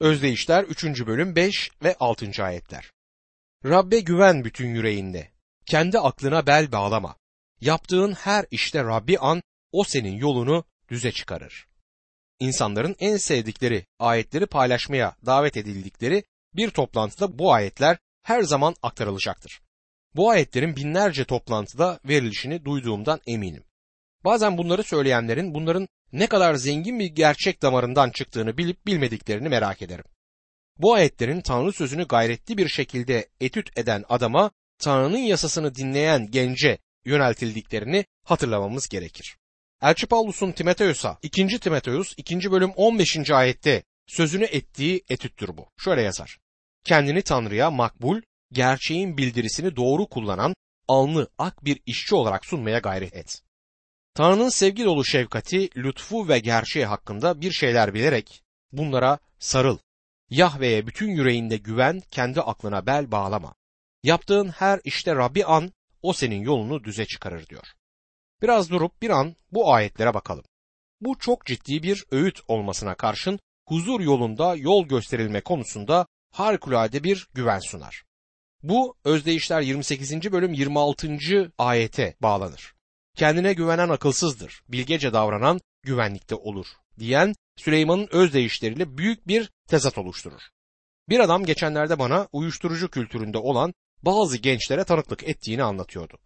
Özdeyişler 3. bölüm 5 ve 6. ayetler. Rabbe güven bütün yüreğinde. Kendi aklına bel bağlama. Yaptığın her işte Rabbi an, o senin yolunu düze çıkarır. İnsanların en sevdikleri ayetleri paylaşmaya davet edildikleri bir toplantıda bu ayetler her zaman aktarılacaktır. Bu ayetlerin binlerce toplantıda verilişini duyduğumdan eminim. Bazen bunları söyleyenlerin bunların ne kadar zengin bir gerçek damarından çıktığını bilip bilmediklerini merak ederim. Bu ayetlerin Tanrı sözünü gayretli bir şekilde etüt eden adama, Tanrı'nın yasasını dinleyen gence yöneltildiklerini hatırlamamız gerekir. Elçi Paulus'un Timoteus'a 2. Timoteus 2. bölüm 15. ayette sözünü ettiği etüttür bu. Şöyle yazar. Kendini Tanrı'ya makbul, gerçeğin bildirisini doğru kullanan, alnı ak bir işçi olarak sunmaya gayret et. Tanrı'nın sevgi dolu şefkati, lütfu ve gerçeği hakkında bir şeyler bilerek bunlara sarıl. Yahve'ye bütün yüreğinde güven, kendi aklına bel bağlama. Yaptığın her işte Rabbi an, o senin yolunu düze çıkarır diyor. Biraz durup bir an bu ayetlere bakalım. Bu çok ciddi bir öğüt olmasına karşın huzur yolunda yol gösterilme konusunda harikulade bir güven sunar. Bu Özdeyişler 28. bölüm 26. ayete bağlanır. Kendine güvenen akılsızdır, bilgece davranan güvenlikte olur diyen Süleyman'ın özdeyişleriyle büyük bir tezat oluşturur. Bir adam geçenlerde bana uyuşturucu kültüründe olan bazı gençlere tanıklık ettiğini anlatıyordu.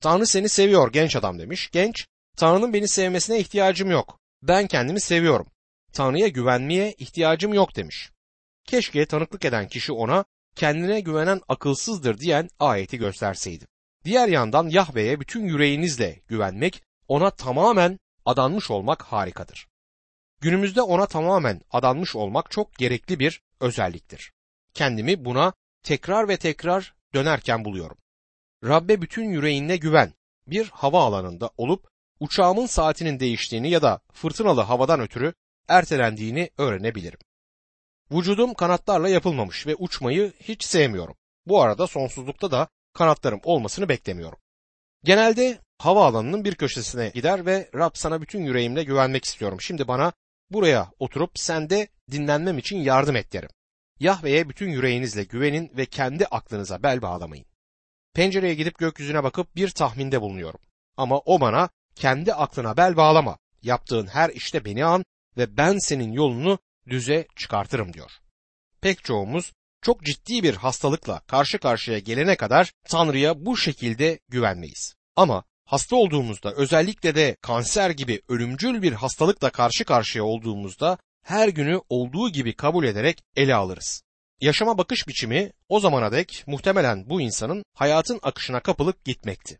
Tanrı seni seviyor genç adam demiş. Genç, Tanrı'nın beni sevmesine ihtiyacım yok. Ben kendimi seviyorum. Tanrı'ya güvenmeye ihtiyacım yok demiş. Keşke tanıklık eden kişi ona kendine güvenen akılsızdır diyen ayeti gösterseydi. Diğer yandan Yahve'ye bütün yüreğinizle güvenmek, ona tamamen adanmış olmak harikadır. Günümüzde ona tamamen adanmış olmak çok gerekli bir özelliktir. Kendimi buna tekrar ve tekrar dönerken buluyorum. Rabbe bütün yüreğinle güven. Bir hava alanında olup uçağımın saatinin değiştiğini ya da fırtınalı havadan ötürü ertelendiğini öğrenebilirim. Vücudum kanatlarla yapılmamış ve uçmayı hiç sevmiyorum. Bu arada sonsuzlukta da kanatlarım olmasını beklemiyorum. Genelde havaalanının bir köşesine gider ve Rab sana bütün yüreğimle güvenmek istiyorum. Şimdi bana buraya oturup sende dinlenmem için yardım et derim. Yahve'ye bütün yüreğinizle güvenin ve kendi aklınıza bel bağlamayın. Pencereye gidip gökyüzüne bakıp bir tahminde bulunuyorum. Ama o bana kendi aklına bel bağlama. Yaptığın her işte beni an ve ben senin yolunu düze çıkartırım diyor. Pek çoğumuz çok ciddi bir hastalıkla karşı karşıya gelene kadar Tanrı'ya bu şekilde güvenmeyiz. Ama hasta olduğumuzda özellikle de kanser gibi ölümcül bir hastalıkla karşı karşıya olduğumuzda her günü olduğu gibi kabul ederek ele alırız. Yaşama bakış biçimi o zamana dek muhtemelen bu insanın hayatın akışına kapılıp gitmekti.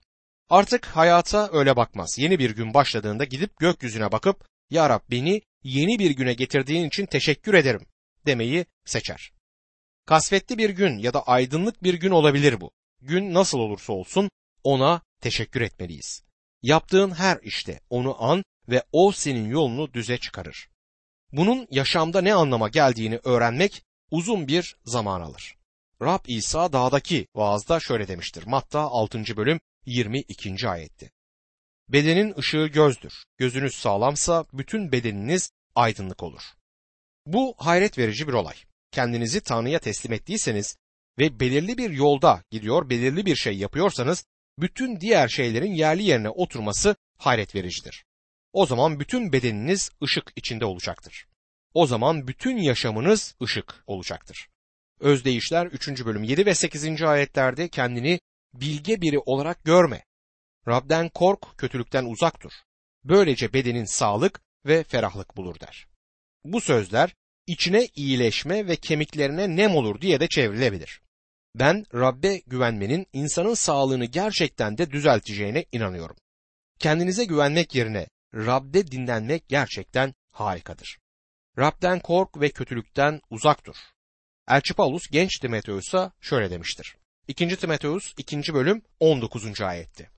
Artık hayata öyle bakmaz. Yeni bir gün başladığında gidip gökyüzüne bakıp Ya Rab beni yeni bir güne getirdiğin için teşekkür ederim demeyi seçer. Kasvetli bir gün ya da aydınlık bir gün olabilir bu. Gün nasıl olursa olsun ona teşekkür etmeliyiz. Yaptığın her işte onu an ve o senin yolunu düze çıkarır. Bunun yaşamda ne anlama geldiğini öğrenmek uzun bir zaman alır. Rab İsa dağdaki vaazda şöyle demiştir. Matta 6. bölüm 22. ayetti. Bedenin ışığı gözdür. Gözünüz sağlamsa bütün bedeniniz aydınlık olur. Bu hayret verici bir olay. Kendinizi Tanrı'ya teslim ettiyseniz ve belirli bir yolda gidiyor, belirli bir şey yapıyorsanız bütün diğer şeylerin yerli yerine oturması hayret vericidir. O zaman bütün bedeniniz ışık içinde olacaktır. O zaman bütün yaşamınız ışık olacaktır. Özdeyişler 3. bölüm 7 ve 8. ayetlerde kendini bilge biri olarak görme. Rab'den kork, kötülükten uzak dur. Böylece bedenin sağlık ve ferahlık bulur der. Bu sözler içine iyileşme ve kemiklerine nem olur diye de çevrilebilir. Ben Rabbe güvenmenin insanın sağlığını gerçekten de düzelteceğine inanıyorum. Kendinize güvenmek yerine Rab'de dinlenmek gerçekten harikadır. Rab'den kork ve kötülükten uzak dur. Elçi Paulus genç Timoteus'a şöyle demiştir. 2. Timoteus 2. bölüm 19. ayetti.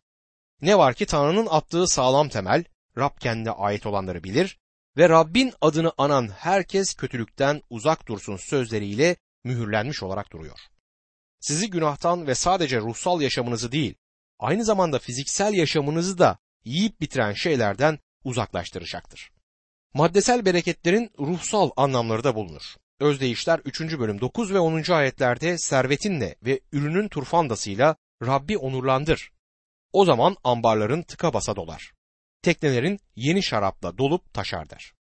Ne var ki Tanrı'nın attığı sağlam temel, Rab kendine ait olanları bilir ve Rabbin adını anan herkes kötülükten uzak dursun sözleriyle mühürlenmiş olarak duruyor. Sizi günahtan ve sadece ruhsal yaşamınızı değil, aynı zamanda fiziksel yaşamınızı da yiyip bitiren şeylerden uzaklaştıracaktır. Maddesel bereketlerin ruhsal anlamları da bulunur. Özdeyişler 3. bölüm 9 ve 10. ayetlerde servetinle ve ürünün turfandasıyla Rabbi onurlandır. O zaman ambarların tıka basa dolar. Teknelerin yeni şarapla dolup taşar der.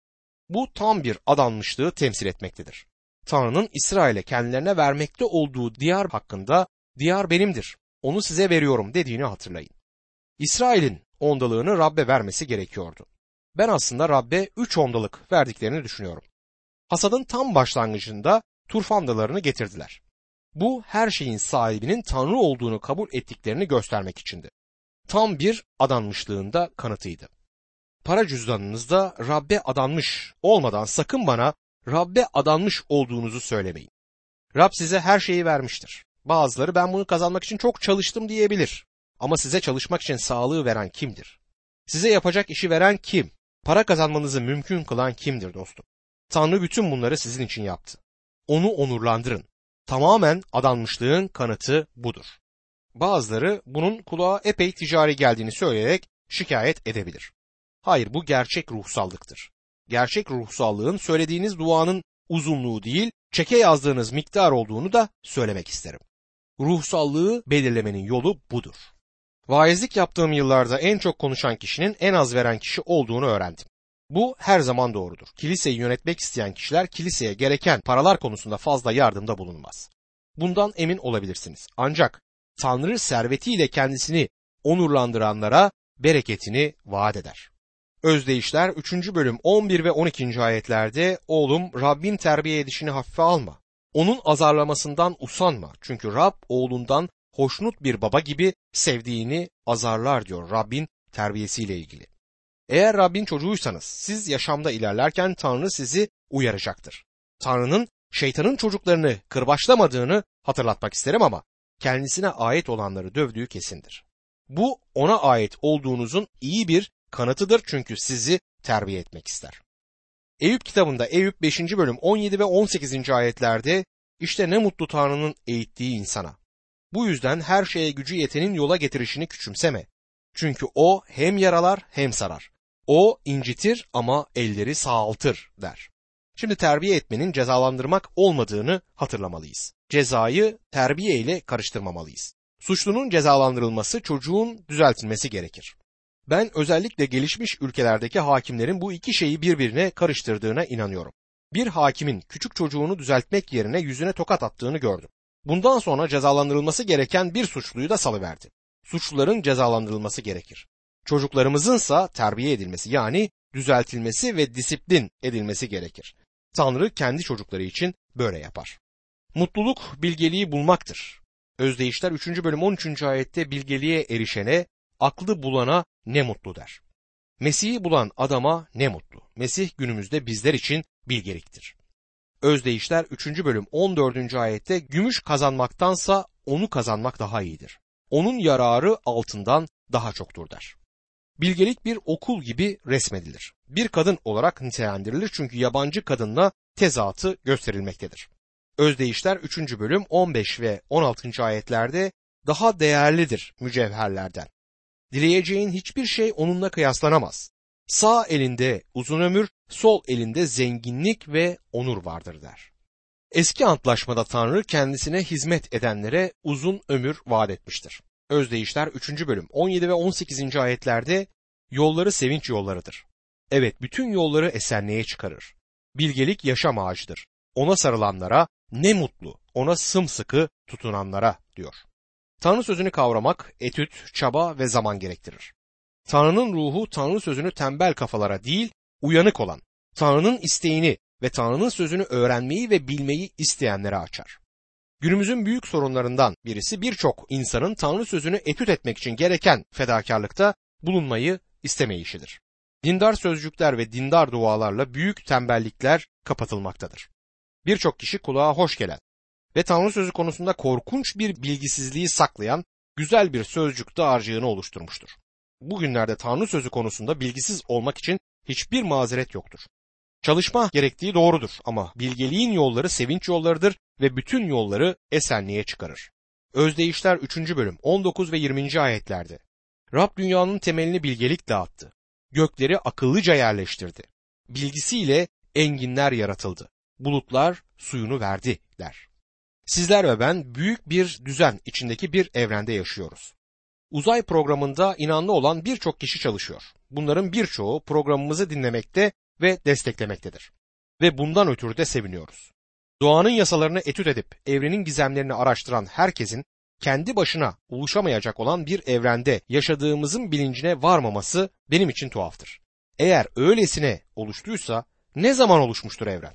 Bu tam bir adanmışlığı temsil etmektedir. Tanrı'nın İsrail'e kendilerine vermekte olduğu diyar hakkında diyar benimdir, onu size veriyorum dediğini hatırlayın. İsrail'in ondalığını Rab'be vermesi gerekiyordu. Ben aslında Rab'be üç ondalık verdiklerini düşünüyorum. Hasadın tam başlangıcında turfandalarını getirdiler. Bu her şeyin sahibinin Tanrı olduğunu kabul ettiklerini göstermek içindi. Tam bir adanmışlığında kanıtıydı. Para cüzdanınızda Rab'be adanmış olmadan sakın bana Rab'be adanmış olduğunuzu söylemeyin. Rab size her şeyi vermiştir. Bazıları ben bunu kazanmak için çok çalıştım diyebilir. Ama size çalışmak için sağlığı veren kimdir? Size yapacak işi veren kim? Para kazanmanızı mümkün kılan kimdir dostum? Tanrı bütün bunları sizin için yaptı. Onu onurlandırın. Tamamen adanmışlığın kanıtı budur. Bazıları bunun kulağa epey ticari geldiğini söyleyerek şikayet edebilir. Hayır bu gerçek ruhsallıktır. Gerçek ruhsallığın söylediğiniz duanın uzunluğu değil, çeke yazdığınız miktar olduğunu da söylemek isterim. Ruhsallığı belirlemenin yolu budur. Vaizlik yaptığım yıllarda en çok konuşan kişinin en az veren kişi olduğunu öğrendim. Bu her zaman doğrudur. Kiliseyi yönetmek isteyen kişiler kiliseye gereken paralar konusunda fazla yardımda bulunmaz. Bundan emin olabilirsiniz. Ancak Tanrı servetiyle kendisini onurlandıranlara bereketini vaat eder. Özdeyişler 3. bölüm 11 ve 12. ayetlerde oğlum Rabbin terbiye edişini hafife alma. Onun azarlamasından usanma. Çünkü Rab oğlundan hoşnut bir baba gibi sevdiğini azarlar diyor Rabbin terbiyesiyle ilgili. Eğer Rabbin çocuğuysanız siz yaşamda ilerlerken Tanrı sizi uyaracaktır. Tanrı'nın şeytanın çocuklarını kırbaçlamadığını hatırlatmak isterim ama kendisine ait olanları dövdüğü kesindir. Bu ona ait olduğunuzun iyi bir kanıtıdır çünkü sizi terbiye etmek ister. Eyüp kitabında Eyüp 5. bölüm 17 ve 18. ayetlerde işte ne mutlu Tanrı'nın eğittiği insana. Bu yüzden her şeye gücü yetenin yola getirişini küçümseme. Çünkü o hem yaralar hem sarar. O incitir ama elleri sağaltır der. Şimdi terbiye etmenin cezalandırmak olmadığını hatırlamalıyız. Cezayı terbiye ile karıştırmamalıyız. Suçlunun cezalandırılması çocuğun düzeltilmesi gerekir. Ben özellikle gelişmiş ülkelerdeki hakimlerin bu iki şeyi birbirine karıştırdığına inanıyorum. Bir hakimin küçük çocuğunu düzeltmek yerine yüzüne tokat attığını gördüm. Bundan sonra cezalandırılması gereken bir suçluyu da salıverdi. Suçluların cezalandırılması gerekir. Çocuklarımızınsa terbiye edilmesi yani düzeltilmesi ve disiplin edilmesi gerekir. Tanrı kendi çocukları için böyle yapar. Mutluluk bilgeliği bulmaktır. Özdeyişler 3. bölüm 13. ayette bilgeliğe erişene, aklı bulana ne mutlu der. Mesih'i bulan adama ne mutlu. Mesih günümüzde bizler için bilgeliktir. Özdeyişler 3. bölüm 14. ayette gümüş kazanmaktansa onu kazanmak daha iyidir. Onun yararı altından daha çoktur der. Bilgelik bir okul gibi resmedilir. Bir kadın olarak nitelendirilir çünkü yabancı kadınla tezatı gösterilmektedir. Özdeyişler 3. bölüm 15 ve 16. ayetlerde daha değerlidir mücevherlerden. Dileyeceğin hiçbir şey onunla kıyaslanamaz. Sağ elinde uzun ömür, sol elinde zenginlik ve onur vardır der. Eski antlaşmada Tanrı kendisine hizmet edenlere uzun ömür vaat etmiştir. Özdeyişler 3. bölüm 17 ve 18. ayetlerde yolları sevinç yollarıdır. Evet bütün yolları esenliğe çıkarır. Bilgelik yaşam ağacıdır. Ona sarılanlara ne mutlu, ona sımsıkı tutunanlara diyor. Tanrı sözünü kavramak etüt, çaba ve zaman gerektirir. Tanrı'nın ruhu Tanrı sözünü tembel kafalara değil, uyanık olan, Tanrı'nın isteğini ve Tanrı'nın sözünü öğrenmeyi ve bilmeyi isteyenlere açar. Günümüzün büyük sorunlarından birisi birçok insanın Tanrı sözünü etüt etmek için gereken fedakarlıkta bulunmayı istemeyişidir. Dindar sözcükler ve dindar dualarla büyük tembellikler kapatılmaktadır. Birçok kişi kulağa hoş gelen ve Tanrı sözü konusunda korkunç bir bilgisizliği saklayan güzel bir sözcük dağarcığını oluşturmuştur. Bugünlerde Tanrı sözü konusunda bilgisiz olmak için hiçbir mazeret yoktur. Çalışma gerektiği doğrudur ama bilgeliğin yolları sevinç yollarıdır ve bütün yolları esenliğe çıkarır. Özdeyişler 3. bölüm 19 ve 20. ayetlerde Rab dünyanın temelini bilgelikle attı. Gökleri akıllıca yerleştirdi. Bilgisiyle enginler yaratıldı. Bulutlar suyunu verdi der. Sizler ve ben büyük bir düzen içindeki bir evrende yaşıyoruz. Uzay programında inanlı olan birçok kişi çalışıyor. Bunların birçoğu programımızı dinlemekte ve desteklemektedir. Ve bundan ötürü de seviniyoruz. Doğanın yasalarını etüt edip evrenin gizemlerini araştıran herkesin kendi başına oluşamayacak olan bir evrende yaşadığımızın bilincine varmaması benim için tuhaftır. Eğer öylesine oluştuysa ne zaman oluşmuştur evren?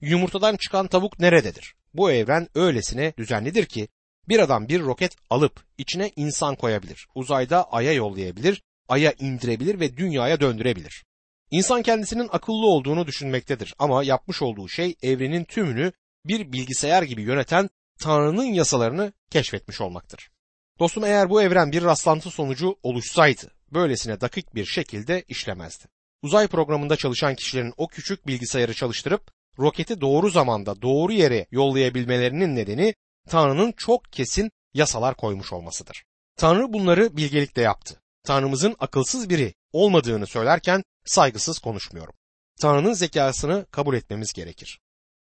Yumurtadan çıkan tavuk nerededir? Bu evren öylesine düzenlidir ki bir adam bir roket alıp içine insan koyabilir. Uzayda aya yollayabilir, aya indirebilir ve dünyaya döndürebilir. İnsan kendisinin akıllı olduğunu düşünmektedir ama yapmış olduğu şey evrenin tümünü bir bilgisayar gibi yöneten Tanrı'nın yasalarını keşfetmiş olmaktır. Dostum eğer bu evren bir rastlantı sonucu oluşsaydı böylesine dakik bir şekilde işlemezdi. Uzay programında çalışan kişilerin o küçük bilgisayarı çalıştırıp roketi doğru zamanda doğru yere yollayabilmelerinin nedeni Tanrı'nın çok kesin yasalar koymuş olmasıdır. Tanrı bunları bilgelikle yaptı. Tanrımızın akılsız biri olmadığını söylerken saygısız konuşmuyorum. Tanrı'nın zekasını kabul etmemiz gerekir.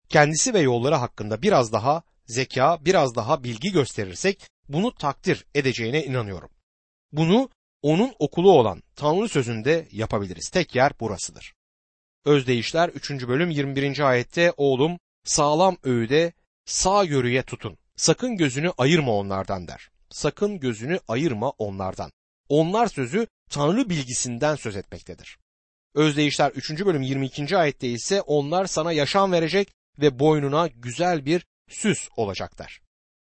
Kendisi ve yolları hakkında biraz daha zeka, biraz daha bilgi gösterirsek bunu takdir edeceğine inanıyorum. Bunu onun okulu olan Tanrı sözünde yapabiliriz. Tek yer burasıdır. Özdeyişler 3. bölüm 21. ayette oğlum sağlam öğüde sağ yürüye tutun. Sakın gözünü ayırma onlardan der. Sakın gözünü ayırma onlardan. Onlar sözü Tanrı bilgisinden söz etmektedir. Özdeyişler 3. bölüm 22. ayette ise onlar sana yaşam verecek ve boynuna güzel bir süs olacaklar.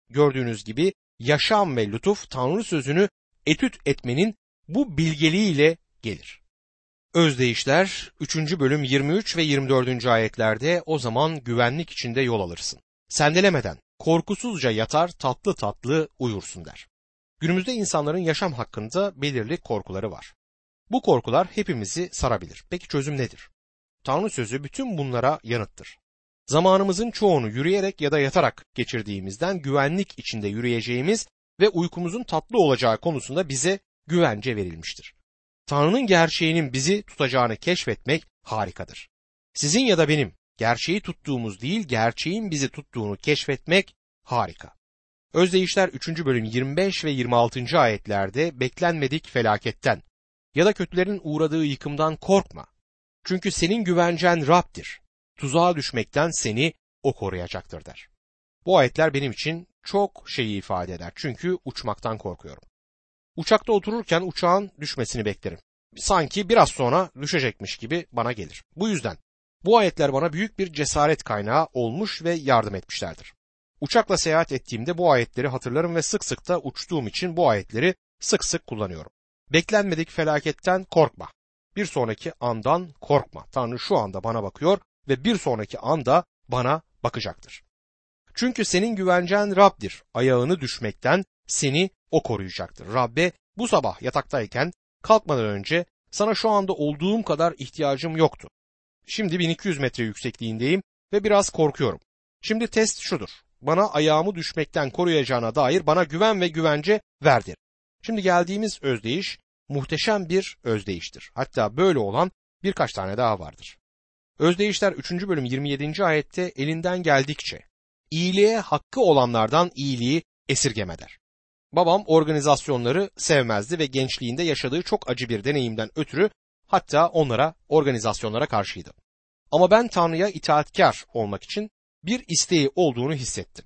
Gördüğünüz gibi yaşam ve lütuf Tanrı sözünü etüt etmenin bu bilgeliğiyle gelir. Özdeyişler 3. bölüm 23 ve 24. ayetlerde o zaman güvenlik içinde yol alırsın. Sendelemeden korkusuzca yatar tatlı tatlı uyursun der. Günümüzde insanların yaşam hakkında belirli korkuları var. Bu korkular hepimizi sarabilir. Peki çözüm nedir? Tanrı sözü bütün bunlara yanıttır. Zamanımızın çoğunu yürüyerek ya da yatarak geçirdiğimizden güvenlik içinde yürüyeceğimiz ve uykumuzun tatlı olacağı konusunda bize güvence verilmiştir. Tanrı'nın gerçeğinin bizi tutacağını keşfetmek harikadır. Sizin ya da benim gerçeği tuttuğumuz değil, gerçeğin bizi tuttuğunu keşfetmek harika. Özdeyişler 3. bölüm 25 ve 26. ayetlerde beklenmedik felaketten ya da kötülerin uğradığı yıkımdan korkma. Çünkü senin güvencen Rab'dir. Tuzağa düşmekten seni o koruyacaktır der. Bu ayetler benim için çok şeyi ifade eder. Çünkü uçmaktan korkuyorum. Uçakta otururken uçağın düşmesini beklerim. Sanki biraz sonra düşecekmiş gibi bana gelir. Bu yüzden bu ayetler bana büyük bir cesaret kaynağı olmuş ve yardım etmişlerdir. Uçakla seyahat ettiğimde bu ayetleri hatırlarım ve sık sık da uçtuğum için bu ayetleri sık sık kullanıyorum. Beklenmedik felaketten korkma. Bir sonraki andan korkma. Tanrı şu anda bana bakıyor ve bir sonraki anda bana bakacaktır. Çünkü senin güvencen Rab'dir. Ayağını düşmekten seni o koruyacaktır. Rabbe bu sabah yataktayken kalkmadan önce sana şu anda olduğum kadar ihtiyacım yoktu. Şimdi 1200 metre yüksekliğindeyim ve biraz korkuyorum. Şimdi test şudur. Bana ayağımı düşmekten koruyacağına dair bana güven ve güvence verdir. Şimdi geldiğimiz özdeyiş muhteşem bir özdeyiştir. Hatta böyle olan birkaç tane daha vardır. Özdeyişler 3. bölüm 27. ayette elinden geldikçe iyiliğe hakkı olanlardan iyiliği esirgemeder. Babam organizasyonları sevmezdi ve gençliğinde yaşadığı çok acı bir deneyimden ötürü hatta onlara organizasyonlara karşıydı. Ama ben Tanrı'ya itaatkar olmak için bir isteği olduğunu hissettim.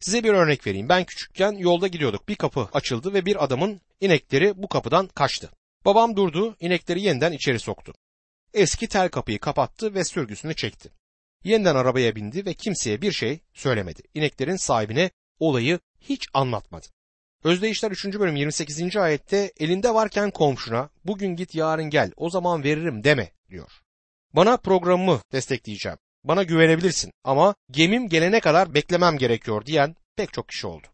Size bir örnek vereyim. Ben küçükken yolda gidiyorduk. Bir kapı açıldı ve bir adamın inekleri bu kapıdan kaçtı. Babam durdu, inekleri yeniden içeri soktu. Eski tel kapıyı kapattı ve sürgüsünü çekti. Yeniden arabaya bindi ve kimseye bir şey söylemedi. İneklerin sahibine olayı hiç anlatmadı. Özdeyişler 3. bölüm 28. ayette elinde varken komşuna bugün git yarın gel o zaman veririm deme diyor. Bana programımı destekleyeceğim. Bana güvenebilirsin ama gemim gelene kadar beklemem gerekiyor diyen pek çok kişi oldu.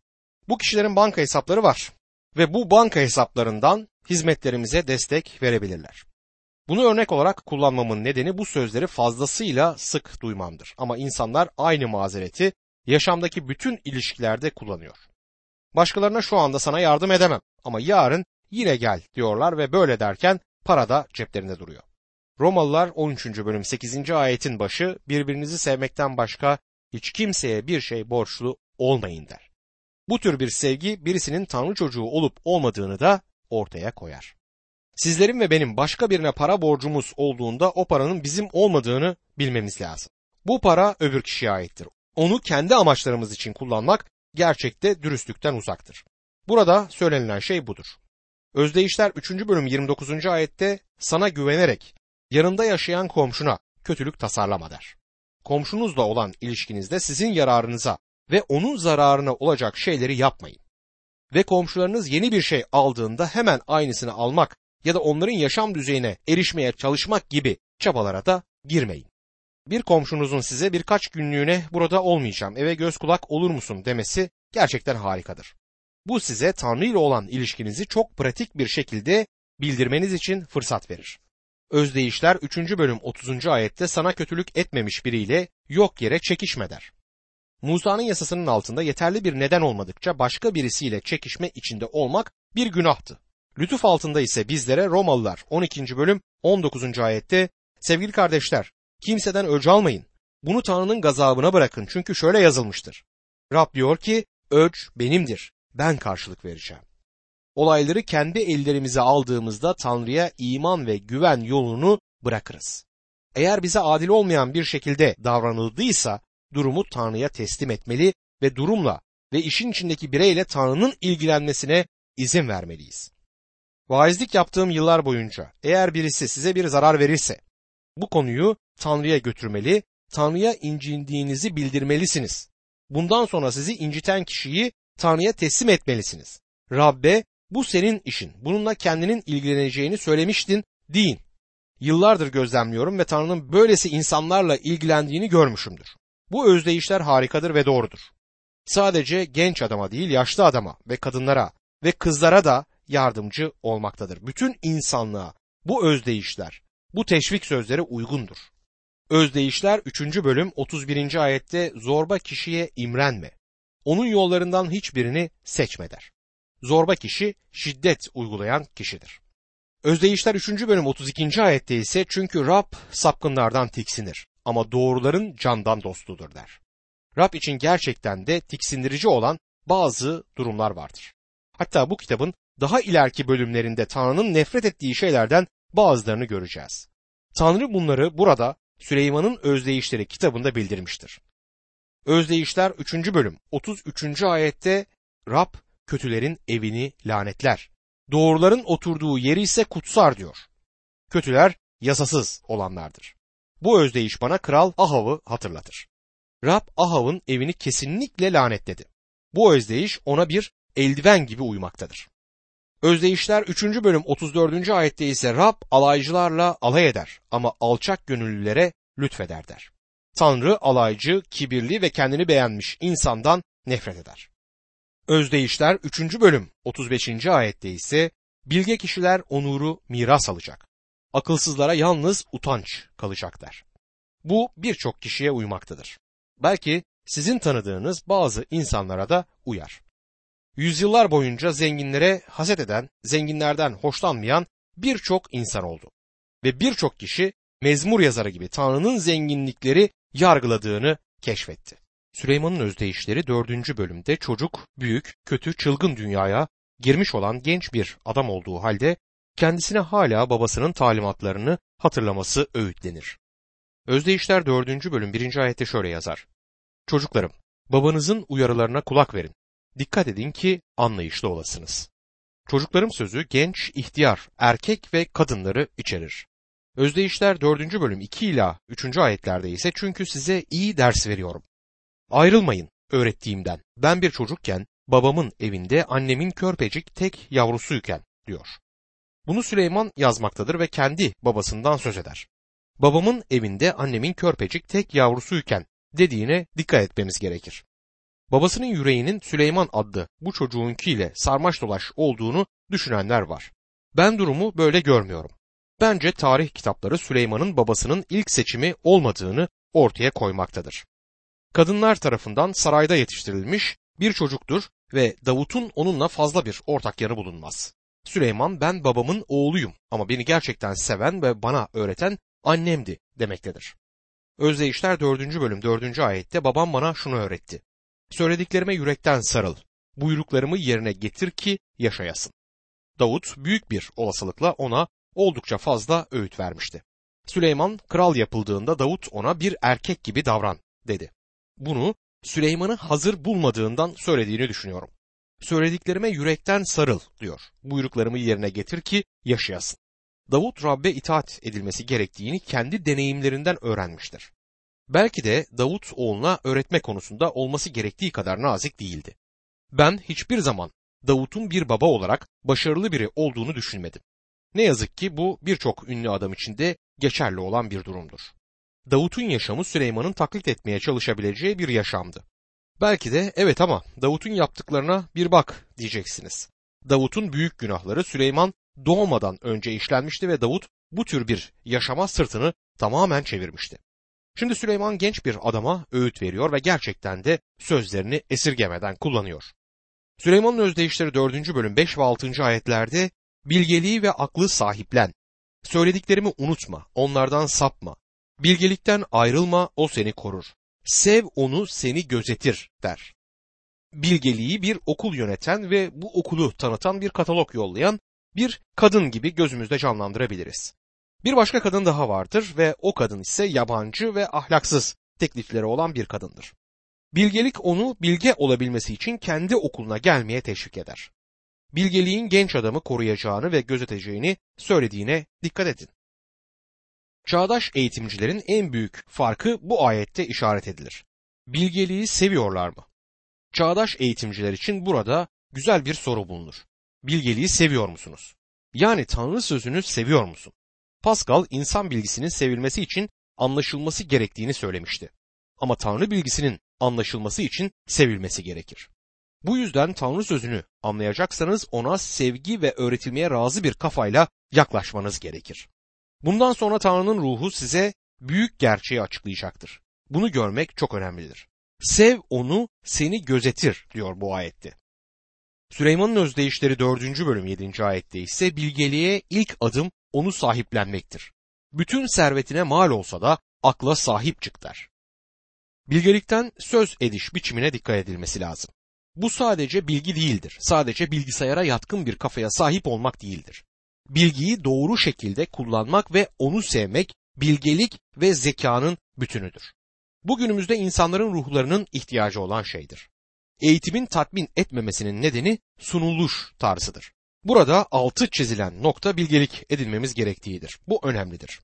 Bu kişilerin banka hesapları var ve bu banka hesaplarından hizmetlerimize destek verebilirler. Bunu örnek olarak kullanmamın nedeni bu sözleri fazlasıyla sık duymamdır. Ama insanlar aynı mazereti yaşamdaki bütün ilişkilerde kullanıyor. Başkalarına şu anda sana yardım edemem ama yarın yine gel diyorlar ve böyle derken para da ceplerinde duruyor. Romalılar 13. bölüm 8. ayetin başı birbirinizi sevmekten başka hiç kimseye bir şey borçlu olmayın der. Bu tür bir sevgi birisinin Tanrı çocuğu olup olmadığını da ortaya koyar. Sizlerin ve benim başka birine para borcumuz olduğunda o paranın bizim olmadığını bilmemiz lazım. Bu para öbür kişiye aittir. Onu kendi amaçlarımız için kullanmak gerçekte dürüstlükten uzaktır. Burada söylenilen şey budur. Özdeyişler 3. bölüm 29. ayette sana güvenerek yanında yaşayan komşuna kötülük tasarlama der. Komşunuzla olan ilişkinizde sizin yararınıza ve onun zararına olacak şeyleri yapmayın. Ve komşularınız yeni bir şey aldığında hemen aynısını almak ya da onların yaşam düzeyine erişmeye çalışmak gibi çabalara da girmeyin. Bir komşunuzun size birkaç günlüğüne burada olmayacağım eve göz kulak olur musun demesi gerçekten harikadır. Bu size Tanrı ile olan ilişkinizi çok pratik bir şekilde bildirmeniz için fırsat verir. Özdeyişler 3. bölüm 30. ayette sana kötülük etmemiş biriyle yok yere çekişme der. Musa'nın yasasının altında yeterli bir neden olmadıkça başka birisiyle çekişme içinde olmak bir günahtı. Lütuf altında ise bizlere Romalılar 12. bölüm 19. ayette sevgili kardeşler kimseden öc almayın. Bunu Tanrı'nın gazabına bırakın çünkü şöyle yazılmıştır. Rab diyor ki öc benimdir ben karşılık vereceğim. Olayları kendi ellerimize aldığımızda Tanrı'ya iman ve güven yolunu bırakırız. Eğer bize adil olmayan bir şekilde davranıldıysa durumu Tanrı'ya teslim etmeli ve durumla ve işin içindeki bireyle Tanrı'nın ilgilenmesine izin vermeliyiz. Vaizlik yaptığım yıllar boyunca eğer birisi size bir zarar verirse bu konuyu Tanrı'ya götürmeli, Tanrı'ya incindiğinizi bildirmelisiniz. Bundan sonra sizi inciten kişiyi Tanrı'ya teslim etmelisiniz. Rabbe bu senin işin. Bununla kendinin ilgileneceğini söylemiştin deyin. Yıllardır gözlemliyorum ve Tanrı'nın böylesi insanlarla ilgilendiğini görmüşümdür. Bu özdeyişler harikadır ve doğrudur. Sadece genç adama değil yaşlı adama ve kadınlara ve kızlara da yardımcı olmaktadır. Bütün insanlığa bu özdeyişler, bu teşvik sözleri uygundur. Özdeyişler 3. bölüm 31. ayette zorba kişiye imrenme. Onun yollarından hiçbirini seçme der. Zorba kişi şiddet uygulayan kişidir. Özdeyişler 3. bölüm 32. ayette ise çünkü Rab sapkınlardan tiksinir ama doğruların candan dostudur der. Rab için gerçekten de tiksindirici olan bazı durumlar vardır. Hatta bu kitabın daha ileriki bölümlerinde Tanrı'nın nefret ettiği şeylerden bazılarını göreceğiz. Tanrı bunları burada Süleyman'ın Özdeyişleri kitabında bildirmiştir. Özdeyişler 3. bölüm 33. ayette Rab kötülerin evini lanetler. Doğruların oturduğu yeri ise kutsar diyor. Kötüler yasasız olanlardır. Bu özdeyiş bana kral Ahav'ı hatırlatır. Rab Ahav'ın evini kesinlikle lanetledi. Bu özdeyiş ona bir eldiven gibi uymaktadır. Özdeyişler 3. bölüm 34. ayette ise Rab alaycılarla alay eder ama alçak gönüllülere lütfeder der. Tanrı alaycı, kibirli ve kendini beğenmiş insandan nefret eder. Özdeyişler 3. bölüm 35. ayette ise bilge kişiler onuru miras alacak. Akılsızlara yalnız utanç kalacak der. Bu birçok kişiye uymaktadır. Belki sizin tanıdığınız bazı insanlara da uyar. Yüzyıllar boyunca zenginlere haset eden, zenginlerden hoşlanmayan birçok insan oldu. Ve birçok kişi mezmur yazarı gibi Tanrı'nın zenginlikleri yargıladığını keşfetti. Süleyman'ın özdeyişleri 4. bölümde çocuk, büyük, kötü, çılgın dünyaya girmiş olan genç bir adam olduğu halde kendisine hala babasının talimatlarını hatırlaması öğütlenir. Özdeyişler 4. bölüm 1. ayette şöyle yazar. Çocuklarım, babanızın uyarılarına kulak verin. Dikkat edin ki anlayışlı olasınız. Çocuklarım sözü genç, ihtiyar, erkek ve kadınları içerir. Özdeyişler 4. bölüm 2 ila 3. ayetlerde ise çünkü size iyi ders veriyorum. Ayrılmayın öğrettiğimden. Ben bir çocukken babamın evinde annemin körpecik tek yavrusuyken diyor. Bunu Süleyman yazmaktadır ve kendi babasından söz eder. Babamın evinde annemin körpecik tek yavrusuyken dediğine dikkat etmemiz gerekir. Babasının yüreğinin Süleyman adlı bu çocuğunkiyle sarmaş dolaş olduğunu düşünenler var. Ben durumu böyle görmüyorum. Bence tarih kitapları Süleyman'ın babasının ilk seçimi olmadığını ortaya koymaktadır. Kadınlar tarafından sarayda yetiştirilmiş bir çocuktur ve Davut'un onunla fazla bir ortak yanı bulunmaz. Süleyman ben babamın oğluyum ama beni gerçekten seven ve bana öğreten annemdi demektedir. Özdeyişler 4. bölüm 4. ayette babam bana şunu öğretti. Söylediklerime yürekten sarıl. Buyruklarımı yerine getir ki yaşayasın. Davut büyük bir olasılıkla ona oldukça fazla öğüt vermişti. Süleyman kral yapıldığında Davut ona bir erkek gibi davran dedi. Bunu Süleyman'ı hazır bulmadığından söylediğini düşünüyorum. Söylediklerime yürekten sarıl diyor. Buyruklarımı yerine getir ki yaşayasın. Davut Rabbe itaat edilmesi gerektiğini kendi deneyimlerinden öğrenmiştir. Belki de Davut oğluna öğretme konusunda olması gerektiği kadar nazik değildi. Ben hiçbir zaman Davut'un bir baba olarak başarılı biri olduğunu düşünmedim. Ne yazık ki bu birçok ünlü adam için de geçerli olan bir durumdur. Davut'un yaşamı Süleyman'ın taklit etmeye çalışabileceği bir yaşamdı. Belki de evet ama Davut'un yaptıklarına bir bak diyeceksiniz. Davut'un büyük günahları Süleyman doğmadan önce işlenmişti ve Davut bu tür bir yaşama sırtını tamamen çevirmişti. Şimdi Süleyman genç bir adama öğüt veriyor ve gerçekten de sözlerini esirgemeden kullanıyor. Süleyman'ın özdeyişleri 4. bölüm 5 ve 6. ayetlerde bilgeliği ve aklı sahiplen. Söylediklerimi unutma, onlardan sapma. Bilgelikten ayrılma, o seni korur. Sev onu, seni gözetir der. Bilgeliği bir okul yöneten ve bu okulu tanıtan bir katalog yollayan bir kadın gibi gözümüzde canlandırabiliriz. Bir başka kadın daha vardır ve o kadın ise yabancı ve ahlaksız teklifleri olan bir kadındır. Bilgelik onu bilge olabilmesi için kendi okuluna gelmeye teşvik eder. Bilgeliğin genç adamı koruyacağını ve gözeteceğini söylediğine dikkat edin. Çağdaş eğitimcilerin en büyük farkı bu ayette işaret edilir. Bilgeliği seviyorlar mı? Çağdaş eğitimciler için burada güzel bir soru bulunur. Bilgeliği seviyor musunuz? Yani Tanrı sözünü seviyor musun? Pascal insan bilgisinin sevilmesi için anlaşılması gerektiğini söylemişti. Ama Tanrı bilgisinin anlaşılması için sevilmesi gerekir. Bu yüzden Tanrı sözünü anlayacaksanız ona sevgi ve öğretilmeye razı bir kafayla yaklaşmanız gerekir. Bundan sonra Tanrı'nın ruhu size büyük gerçeği açıklayacaktır. Bunu görmek çok önemlidir. Sev onu, seni gözetir diyor bu ayette. Süleyman'ın özdeyişleri 4. bölüm 7. ayette ise bilgeliğe ilk adım onu sahiplenmektir. Bütün servetine mal olsa da akla sahip çık der. Bilgelikten söz ediş biçimine dikkat edilmesi lazım. Bu sadece bilgi değildir. Sadece bilgisayara yatkın bir kafaya sahip olmak değildir. Bilgiyi doğru şekilde kullanmak ve onu sevmek bilgelik ve zekanın bütünüdür. Bugünümüzde insanların ruhlarının ihtiyacı olan şeydir. Eğitimin tatmin etmemesinin nedeni sunuluş tarzıdır. Burada altı çizilen nokta bilgelik edinmemiz gerektiğidir. Bu önemlidir.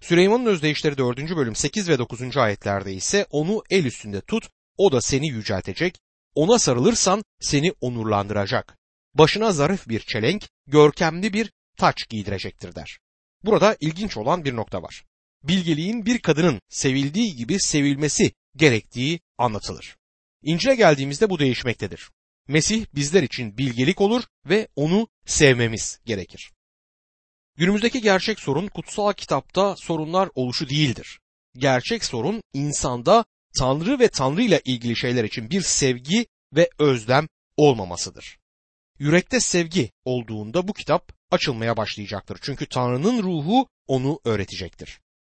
Süleyman'ın özdeyişleri 4. bölüm 8 ve 9. ayetlerde ise onu el üstünde tut, o da seni yüceltecek, ona sarılırsan seni onurlandıracak. Başına zarif bir çelenk, görkemli bir taç giydirecektir der. Burada ilginç olan bir nokta var. Bilgeliğin bir kadının sevildiği gibi sevilmesi gerektiği anlatılır. İncil'e geldiğimizde bu değişmektedir. Mesih bizler için bilgelik olur ve onu sevmemiz gerekir. Günümüzdeki gerçek sorun kutsal kitapta sorunlar oluşu değildir. Gerçek sorun insanda Tanrı ve Tanrı ile ilgili şeyler için bir sevgi ve özlem olmamasıdır. Yürekte sevgi olduğunda bu kitap açılmaya başlayacaktır. Çünkü Tanrı'nın ruhu onu öğretecektir.